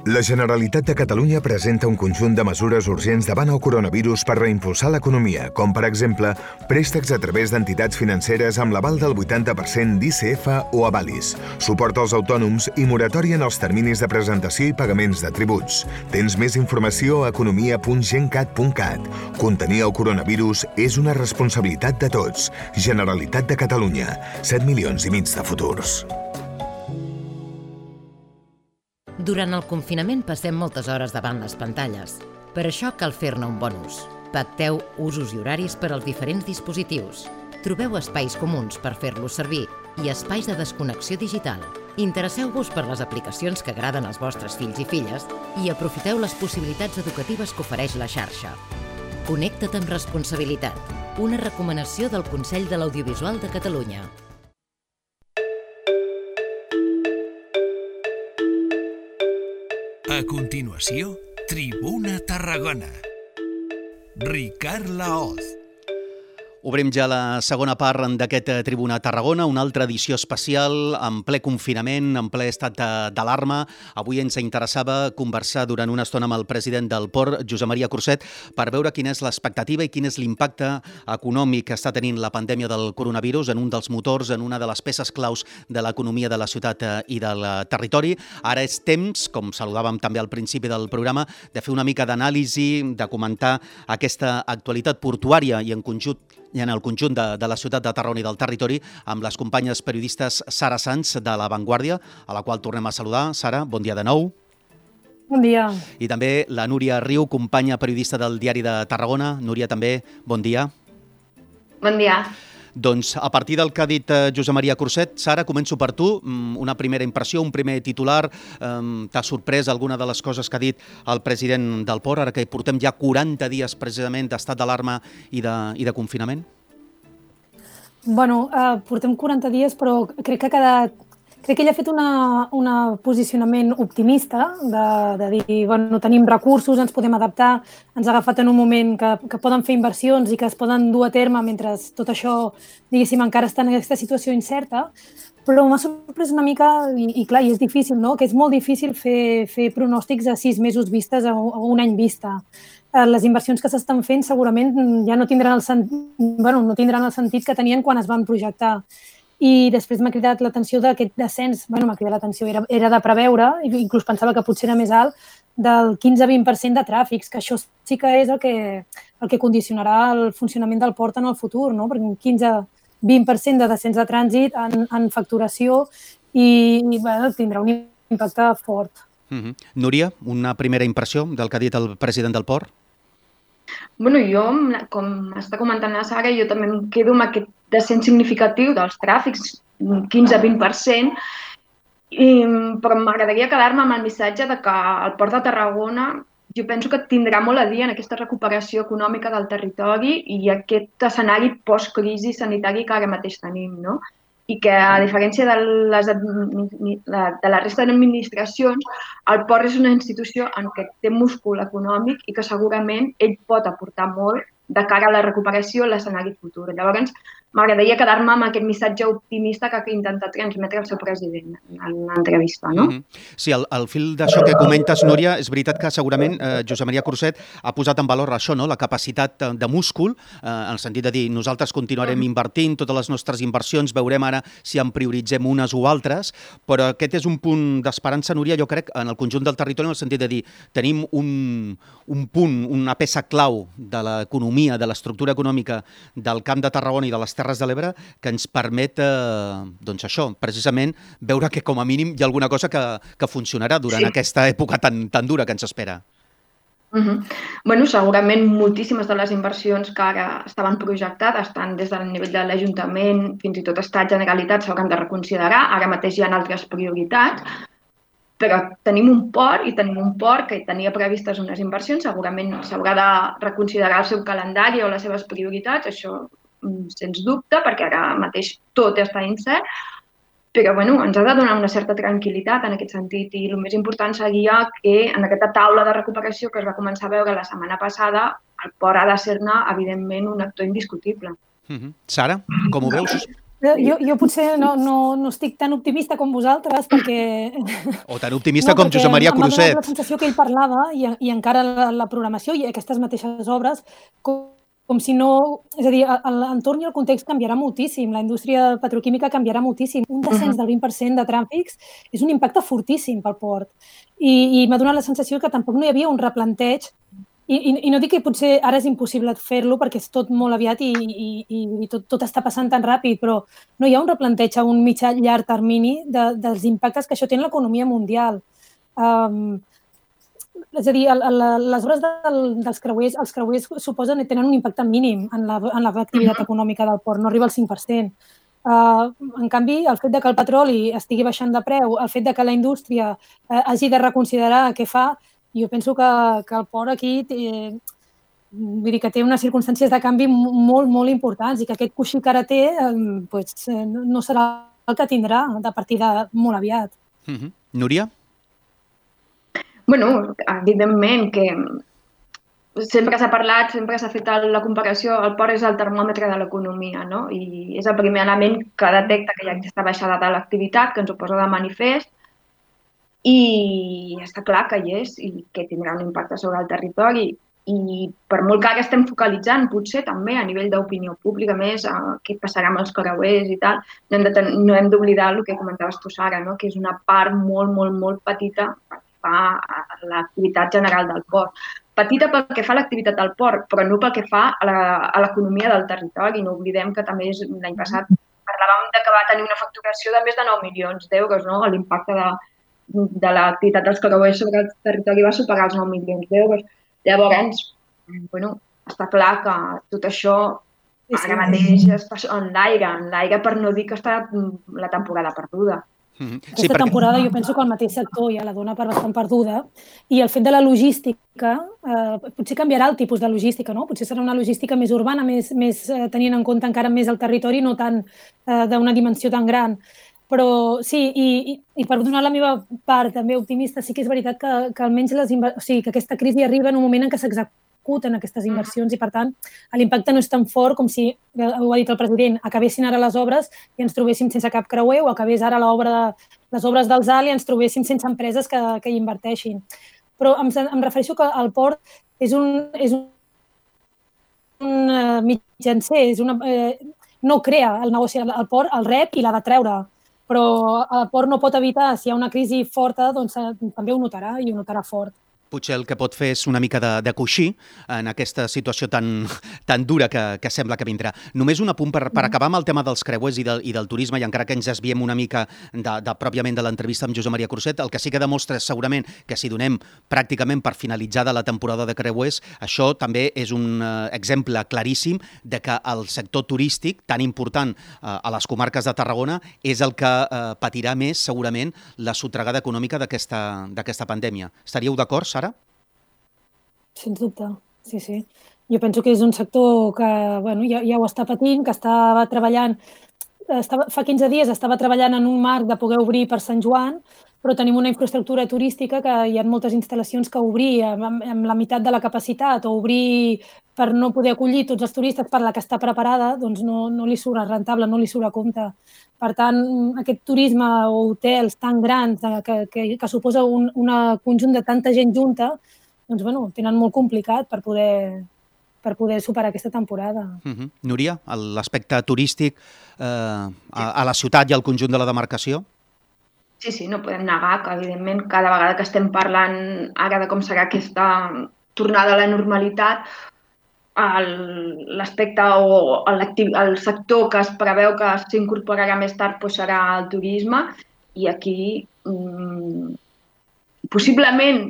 La Generalitat de Catalunya presenta un conjunt de mesures urgents davant el coronavirus per reimpulsar l'economia, com per exemple préstecs a través d'entitats financeres amb l'aval del 80% d'ICF o avalis, suport als autònoms i moratòria en els terminis de presentació i pagaments de tributs. Tens més informació a economia.gencat.cat. Contenir el coronavirus és una responsabilitat de tots. Generalitat de Catalunya. 7 milions i mig de futurs. Durant el confinament passem moltes hores davant les pantalles. Per això cal fer-ne un bon ús. Pacteu usos i horaris per als diferents dispositius. Trobeu espais comuns per fer-los servir i espais de desconnexió digital. Interesseu-vos per les aplicacions que agraden als vostres fills i filles i aprofiteu les possibilitats educatives que ofereix la xarxa. Connecta't amb responsabilitat. Una recomanació del Consell de l'Audiovisual de Catalunya. A continuació, Tribuna Tarragona. Ricard Laoz. Obrim ja la segona part d'aquest eh, Tribuna Tarragona, una altra edició especial en ple confinament, en ple estat d'alarma. Avui ens interessava conversar durant una estona amb el president del Port, Josep Maria Curset, per veure quina és l'expectativa i quin és l'impacte econòmic que està tenint la pandèmia del coronavirus en un dels motors, en una de les peces claus de l'economia de la ciutat eh, i del territori. Ara és temps, com saludàvem també al principi del programa, de fer una mica d'anàlisi, de comentar aquesta actualitat portuària i en conjunt i en el conjunt de, de la ciutat de Tarragona i del territori amb les companyes periodistes Sara Sanz de La Vanguardia, a la qual tornem a saludar. Sara, bon dia de nou. Bon dia. I també la Núria Riu, companya periodista del Diari de Tarragona. Núria, també, bon dia. Bon dia. Doncs a partir del que ha dit eh, Josep Maria Curset, Sara, començo per tu. Mm, una primera impressió, un primer titular. T'ha sorprès alguna de les coses que ha dit el president del Port, ara que portem ja 40 dies precisament d'estat d'alarma i, de, i de confinament? Bueno, eh, portem 40 dies, però crec que ha quedat crec que ell ha fet un posicionament optimista de, de dir, bueno, tenim recursos, ens podem adaptar, ens ha agafat en un moment que, que poden fer inversions i que es poden dur a terme mentre tot això, diguéssim, encara està en aquesta situació incerta, però m'ha sorprès una mica, i, i clar, i és difícil, no?, que és molt difícil fer, fer pronòstics a sis mesos vistes a, a un any vista. Eh, les inversions que s'estan fent segurament ja no tindran el, sen... bueno, no tindran el sentit que tenien quan es van projectar i després m'ha cridat l'atenció d'aquest descens, bueno, m'ha cridat l'atenció, era, era de preveure, inclús pensava que potser era més alt, del 15-20% de tràfics, que això sí que és el que, el que condicionarà el funcionament del port en el futur, no? perquè un 15-20% de descens de trànsit en, en facturació i, i bueno, tindrà un impacte fort. Mm -hmm. Núria, una primera impressió del que ha dit el president del port? Bueno, jo, com està comentant la Sara, jo també em quedo amb aquest descens significatiu dels tràfics, 15-20%, i, però m'agradaria quedar-me amb el missatge de que el Port de Tarragona jo penso que tindrà molt a dir en aquesta recuperació econòmica del territori i aquest escenari post-crisi sanitari que ara mateix tenim. No? I que, a diferència de, les, de la resta d'administracions, el port és una institució en què té múscul econòmic i que segurament ell pot aportar molt de cara a la recuperació a l'escenari futur. Llavors, m'agradaria quedar-me amb aquest missatge optimista que ha intentat transmetre el seu president en l'entrevista. No? Mm -hmm. Sí, al, al fil d'això que comentes, Núria, és veritat que segurament eh, Josep Maria Cruzet ha posat en valor això, no? la capacitat de múscul, eh, en el sentit de dir nosaltres continuarem mm -hmm. invertint, totes les nostres inversions, veurem ara si en prioritzem unes o altres, però aquest és un punt d'esperança, Núria, jo crec, en el conjunt del territori, en el sentit de dir tenim un, un punt, una peça clau de l'economia, de l'estructura econòmica del Camp de Tarragona i de les Terres de l'Ebre que ens permet, eh, doncs això, precisament veure que com a mínim hi ha alguna cosa que, que funcionarà durant sí. aquesta època tan, tan dura que ens espera. Uh -huh. bueno, segurament moltíssimes de les inversions que ara estaven projectades, tant des del nivell de l'Ajuntament fins i tot Estat Generalitat, s'hauran de reconsiderar. Ara mateix hi ha altres prioritats, però tenim un port i tenim un port que tenia previstes unes inversions, segurament s'haurà de reconsiderar el seu calendari o les seves prioritats, això sens dubte, perquè ara mateix tot està incert, però bueno, ens ha de donar una certa tranquil·litat en aquest sentit i el més important seria que en aquesta taula de recuperació que es va començar a veure la setmana passada, el port ha de ser-ne, evidentment, un actor indiscutible. Mm -hmm. Sara, com ho veus? Jo, jo potser no, no, no estic tan optimista com vosaltres perquè... O tan optimista no, com Josep Maria Cruzet. la sensació que ell parlava i, i encara la, la programació i aquestes mateixes obres com com si no... És a dir, l'entorn i el context canviarà moltíssim, la indústria petroquímica canviarà moltíssim. Un descens del 20% de tràfics és un impacte fortíssim pel port. I, i m'ha donat la sensació que tampoc no hi havia un replanteig i, i, i no dic que potser ara és impossible fer-lo perquè és tot molt aviat i, i, i tot, tot està passant tan ràpid, però no hi ha un replanteig a un mitjà llarg termini de, dels impactes que això té en l'economia mundial. Um, és a dir, el, el, les obres del, dels creuers, els creuers suposen i tenen un impacte mínim en l'activitat uh -huh. econòmica del port, no arriba al 5%. Uh, en canvi, el fet de que el petroli estigui baixant de preu, el fet de que la indústria uh, hagi de reconsiderar què fa, jo penso que, que el port aquí té, vull dir que té unes circumstàncies de canvi molt, molt importants i que aquest coixí que ara té eh, pues, no serà el que tindrà de partida molt aviat. Uh -huh. Núria? Bueno, evidentment que sempre s'ha parlat, sempre s'ha fet la comparació, el port és el termòmetre de l'economia, no? I és el primer element que detecta que hi ha aquesta baixada de l'activitat, que ens ho posa de manifest, i està clar que hi és i que tindrà un impacte sobre el territori. I per molt que ara estem focalitzant, potser també a nivell d'opinió pública més, a què passarà amb els creuers i tal, no hem d'oblidar el que comentaves tu, Sara, no? que és una part molt, molt, molt petita fa a l'activitat general del port. Petita pel que fa a l'activitat del port, però no pel que fa a l'economia del territori. No oblidem que també l'any passat parlàvem de que va tenir una facturació de més de 9 milions d'euros, no? L'impacte de, de l'activitat dels creuers sobre el territori va superar els 9 milions d'euros. Llavors, bueno, està clar que tot això ara mateix està en l'aire, en l'aire per no dir que està la temporada perduda. Mm -hmm. Aquesta sí, perquè... temporada jo penso que el mateix sector ja la dona per bastant perduda i el fet de la logística, eh, potser canviarà el tipus de logística, no? Potser serà una logística més urbana, més, més eh, tenint en compte encara més el territori, no tant eh, d'una dimensió tan gran. Però sí, i, i, i per donar la meva part també optimista, sí que és veritat que, que almenys les o sigui, que aquesta crisi arriba en un moment en què s'executa en aquestes inversions i, per tant, l'impacte no és tan fort com si, ho ha dit el president, acabessin ara les obres i ens trobéssim sense cap creuer o acabés ara l'obra de, les obres del ZAL i ens trobéssim sense empreses que, que hi inverteixin. Però em, em refereixo que el port és un, és un, un uh, mitjancer, és una, eh, no crea el negoci, el port el rep i l'ha de treure. Però el port no pot evitar, si hi ha una crisi forta, doncs eh, també ho notarà i ho notarà fort potser el que pot fer és una mica de, de coixí en aquesta situació tan, tan dura que, que sembla que vindrà. Només un apunt per, per acabar amb el tema dels creuers i del, i del turisme, i encara que ens desviem una mica de, de pròpiament de l'entrevista amb Josep Maria Cruzet, el que sí que demostra segurament que si donem pràcticament per finalitzada la temporada de creuers, això també és un uh, exemple claríssim de que el sector turístic, tan important uh, a les comarques de Tarragona, és el que uh, patirà més segurament la sotregada econòmica d'aquesta pandèmia. Estaríeu d'acord, Sara? Sara? Sens dubte, sí, sí. Jo penso que és un sector que bueno, ja, ja ho està patint, que estava treballant, estava, fa 15 dies estava treballant en un marc de poder obrir per Sant Joan, però tenim una infraestructura turística que hi ha moltes instal·lacions que obrir amb, amb la meitat de la capacitat o obrir per no poder acollir tots els turistes per la que està preparada, doncs no, no li surt rentable, no li surt a compte. Per tant, aquest turisme o hotels tan grans eh, que, que, que suposa un una conjunt de tanta gent junta, doncs, bueno, tenen molt complicat per poder, per poder superar aquesta temporada. Uh. -huh. Núria, l'aspecte turístic eh, a, a la ciutat i al conjunt de la demarcació? Sí, sí, no podem negar que, evidentment, cada vegada que estem parlant ara de com serà aquesta tornada a la normalitat, l'aspecte o el sector que es preveu que s'incorporarà més tard doncs serà el turisme i aquí mm, possiblement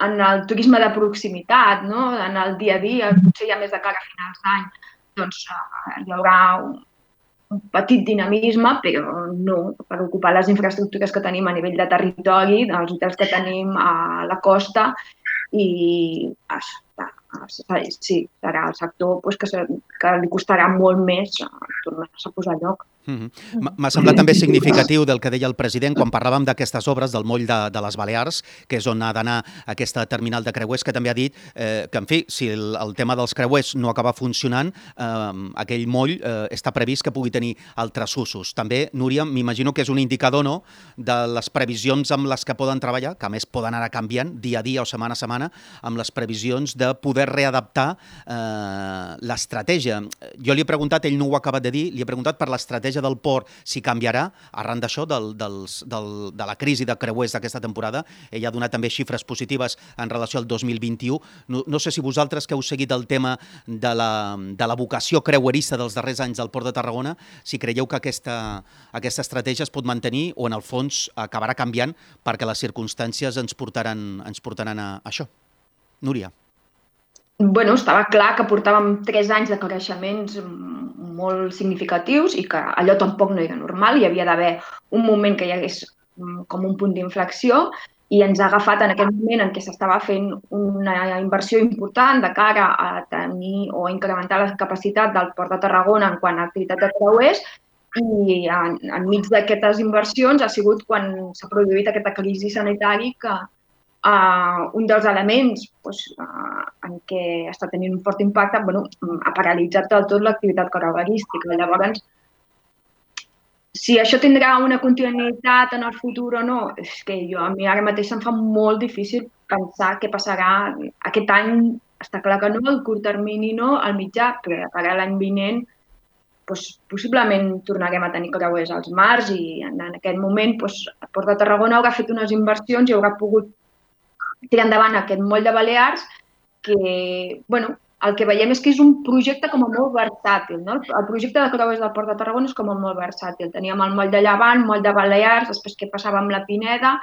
en el turisme de proximitat, no? en el dia a dia, potser ja més de cara a finals d'any, doncs uh, hi haurà un, un petit dinamisme, però no per ocupar les infraestructures que tenim a nivell de territori, dels hotels que tenim a la costa i sí, serà el sector pues, que, que li costarà molt més tornar-se a posar lloc. Mm -hmm. M'ha semblat també significatiu del que deia el president quan parlàvem d'aquestes obres del moll de, de les Balears, que és on ha d'anar aquesta terminal de creuers, que també ha dit eh, que, en fi, si el, el tema dels creuers no acaba funcionant, eh, aquell moll eh, està previst que pugui tenir altres usos. També, Núria, m'imagino que és un indicador no, de les previsions amb les que poden treballar, que a més poden anar canviant dia a dia o setmana a setmana, amb les previsions de poder readaptar eh, l'estratègia. Jo li he preguntat, ell no ho ha acabat de dir, li he preguntat per l'estratègia estratègia del port si canviarà arran d'això, del, dels, del, de la crisi de creuers d'aquesta temporada. Ell ha donat també xifres positives en relació al 2021. No, no sé si vosaltres que heu seguit el tema de la, de la vocació creuerista dels darrers anys del Port de Tarragona, si creieu que aquesta, aquesta estratègia es pot mantenir o en el fons acabarà canviant perquè les circumstàncies ens portaran, ens portaran a això. Núria bueno, estava clar que portàvem tres anys de creixements molt significatius i que allò tampoc no era normal. Hi havia d'haver un moment que hi hagués com un punt d'inflexió i ens ha agafat en aquest moment en què s'estava fent una inversió important de cara a tenir o a incrementar la capacitat del Port de Tarragona en quant a activitat de creuers i en, enmig d'aquestes inversions ha sigut quan s'ha produït aquesta crisi sanitària que, Uh, un dels elements doncs, uh, en què està tenint un fort impacte bueno, ha paralitzat del tot l'activitat caravanística. Llavors, si això tindrà una continuïtat en el futur o no, és que jo a mi ara mateix em fa molt difícil pensar què passarà aquest any. Està clar que no, el curt termini no, al mitjà, però per l'any vinent doncs, possiblement tornarem a tenir creuers als mars i en, en aquest moment doncs, el Port de Tarragona haurà fet unes inversions i haurà pogut tirar endavant aquest moll de Balears que, bueno, el que veiem és que és un projecte com a molt versàtil. No? El projecte de Creuers del Port de Tarragona és com a molt versàtil. Teníem el moll de Llevant, moll de Balears, després què passava amb la Pineda,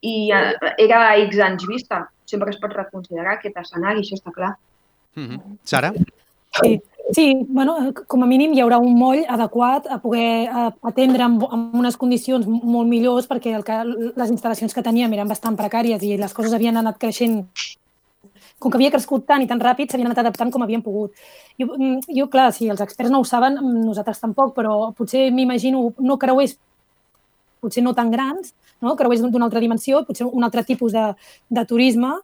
i eh, era a X anys vista. Sempre es pot reconsiderar aquest escenari, això està clar. Mm -hmm. Sara? Sí, sí bueno, com a mínim hi haurà un moll adequat a poder atendre amb, amb unes condicions molt millors perquè el que, les instal·lacions que teníem eren bastant precàries i les coses havien anat creixent com que havia crescut tant i tan ràpid, s'havien anat adaptant com havien pogut. Jo, mm, jo, clar, si els experts no ho saben, nosaltres tampoc, però potser m'imagino no creuers potser no tan grans, no? creuers d'una altra dimensió, potser un altre tipus de, de turisme,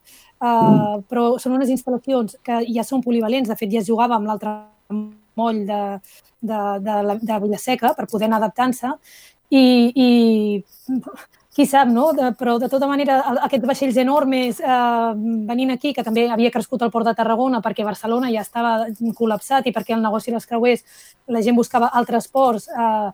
Uh, però són unes instal·lacions que ja són polivalents. De fet, ja es jugava amb l'altre moll de, de, de, de Villaseca per poder anar adaptant-se i, i qui sap, no? De, però de tota manera aquests vaixells enormes eh, venint aquí, que també havia crescut al port de Tarragona perquè Barcelona ja estava col·lapsat i perquè el negoci dels creuers la gent buscava altres ports eh,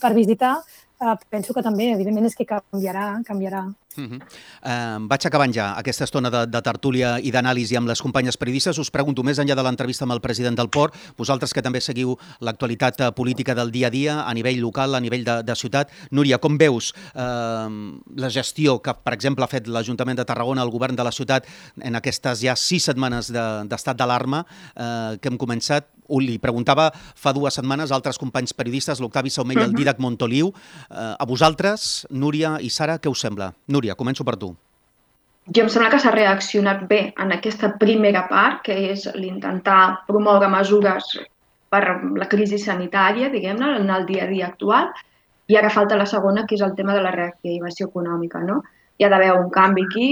per visitar, eh, penso que també, evidentment, és que canviarà, canviarà. Uh -huh. uh, vaig acabant ja aquesta estona de, de tertúlia i d'anàlisi amb les companyes periodistes. Us pregunto, més enllà de l'entrevista amb el president del Port, vosaltres que també seguiu l'actualitat eh, política del dia a dia, a nivell local, a nivell de, de ciutat, Núria, com veus uh, la gestió que, per exemple, ha fet l'Ajuntament de Tarragona, el govern de la ciutat, en aquestes ja sis setmanes d'estat de, d'alarma uh, que hem començat? Li preguntava fa dues setmanes a altres companys periodistes, l'Octavi Saumell i el Didac Montoliu. Uh, a vosaltres, Núria i Sara, què us sembla? Núria, Núria, començo per tu. Jo em sembla que s'ha reaccionat bé en aquesta primera part, que és l'intentar promoure mesures per la crisi sanitària, diguem-ne, en el dia a dia actual, i ara falta la segona, que és el tema de la reactivació econòmica. No? Hi ha d'haver un canvi aquí.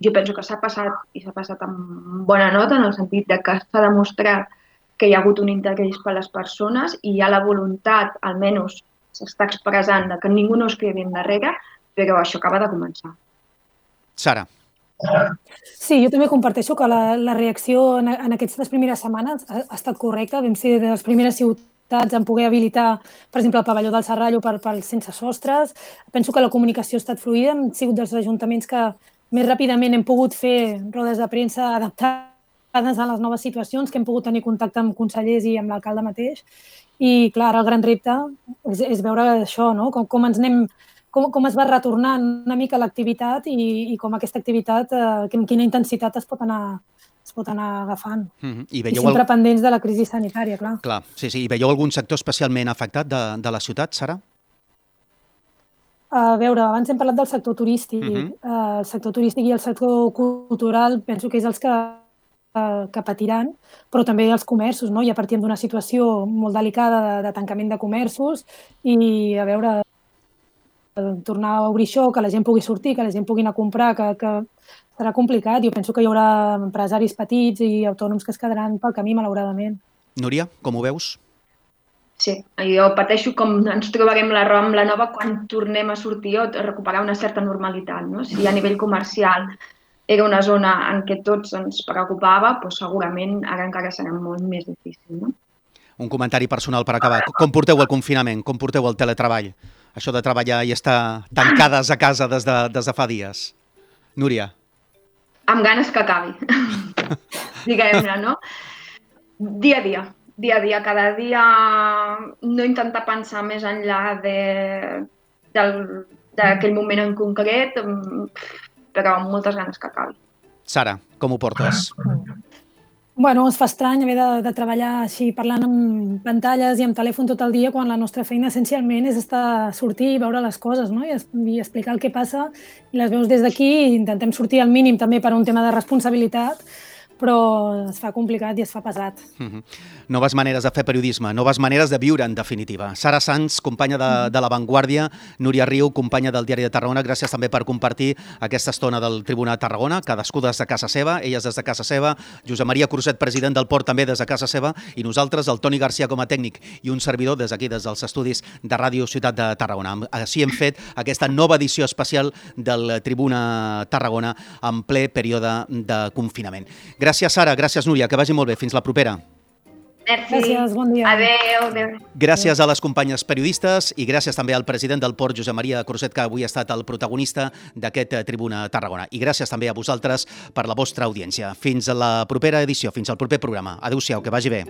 Jo penso que s'ha passat, i s'ha passat amb bona nota, en el sentit de que s'ha demostrat que hi ha hagut un interès per les persones i hi ha la voluntat, almenys s'està expressant, de que ningú no es quedi endarrere, però això acaba de començar. Sara. Sí, jo també comparteixo que la, la reacció en, en aquestes primeres setmanes ha, ha estat correcta. Vam ser de les primeres ciutats en poder habilitar, per exemple, el pavelló del Serrallo per, per sense sostres. Penso que la comunicació ha estat fluida. Hem sigut dels ajuntaments que més ràpidament hem pogut fer rodes de premsa adaptades a les noves situacions, que hem pogut tenir contacte amb consellers i amb l'alcalde mateix. I, clar, el gran repte és, és veure això, no? com, com ens anem com, com es va retornant una mica l'activitat i, i com aquesta activitat, eh, amb quina intensitat es pot anar, es pot anar agafant. Mm -hmm. I, veieu I sempre el... pendents de la crisi sanitària, clar. Clar, sí, sí. I veieu algun sector especialment afectat de, de la ciutat, Sara? A veure, abans hem parlat del sector turístic. Mm -hmm. El sector turístic i el sector cultural penso que és els que que patiran, però també els comerços, no? Ja partim d'una situació molt delicada de, de tancament de comerços i, a veure, tornar a obrir això, que la gent pugui sortir, que la gent pugui anar a comprar, que, que serà complicat. Jo penso que hi haurà empresaris petits i autònoms que es quedaran pel camí, malauradament. Núria, com ho veus? Sí, jo pateixo com ens trobarem la Rambla Nova quan tornem a sortir o a recuperar una certa normalitat. No? Si a nivell comercial era una zona en què tots ens preocupava, doncs segurament ara encara serà molt més difícil. No? Un comentari personal per acabar. Com porteu el confinament? Com porteu el teletreball? això de treballar i estar tancades a casa des de, des de fa dies? Núria. Amb ganes que acabi, diguem-ne, no? Dia a dia, dia a dia, cada dia no intentar pensar més enllà d'aquell moment en concret, però amb moltes ganes que acabi. Sara, com ho portes? Bueno, es fa estrany haver de, de treballar així parlant amb pantalles i amb telèfon tot el dia quan la nostra feina essencialment és estar sortir i veure les coses no? I, es, i explicar el que passa i les veus des d'aquí i intentem sortir al mínim també per un tema de responsabilitat però es fa complicat i es fa pesat. Mm -hmm. Noves maneres de fer periodisme, noves maneres de viure, en definitiva. Sara Sanz, companya de, mm-hmm. de La Vanguardia, Núria Riu, companya del Diari de Tarragona, gràcies també per compartir aquesta estona del Tribunal de Tarragona, cadascú des de casa seva, elles des de casa seva, Josep Maria Cruzet, president del Port, també des de casa seva, i nosaltres, el Toni Garcia com a tècnic i un servidor des d'aquí, des dels estudis de Ràdio Ciutat de Tarragona. Així hem fet aquesta nova edició especial del Tribuna Tarragona en ple període de confinament. Gràcies Gràcies, Sara. Gràcies, Núria. Que vagi molt bé. Fins la propera. Merci. Gràcies, bon dia. Adéu, adéu. Gràcies a les companyes periodistes i gràcies també al president del Port, Josep Maria Cruzet, que avui ha estat el protagonista d'aquest eh, Tribuna Tarragona. I gràcies també a vosaltres per la vostra audiència. Fins a la propera edició, fins al proper programa. Adéu-siau, que vagi bé.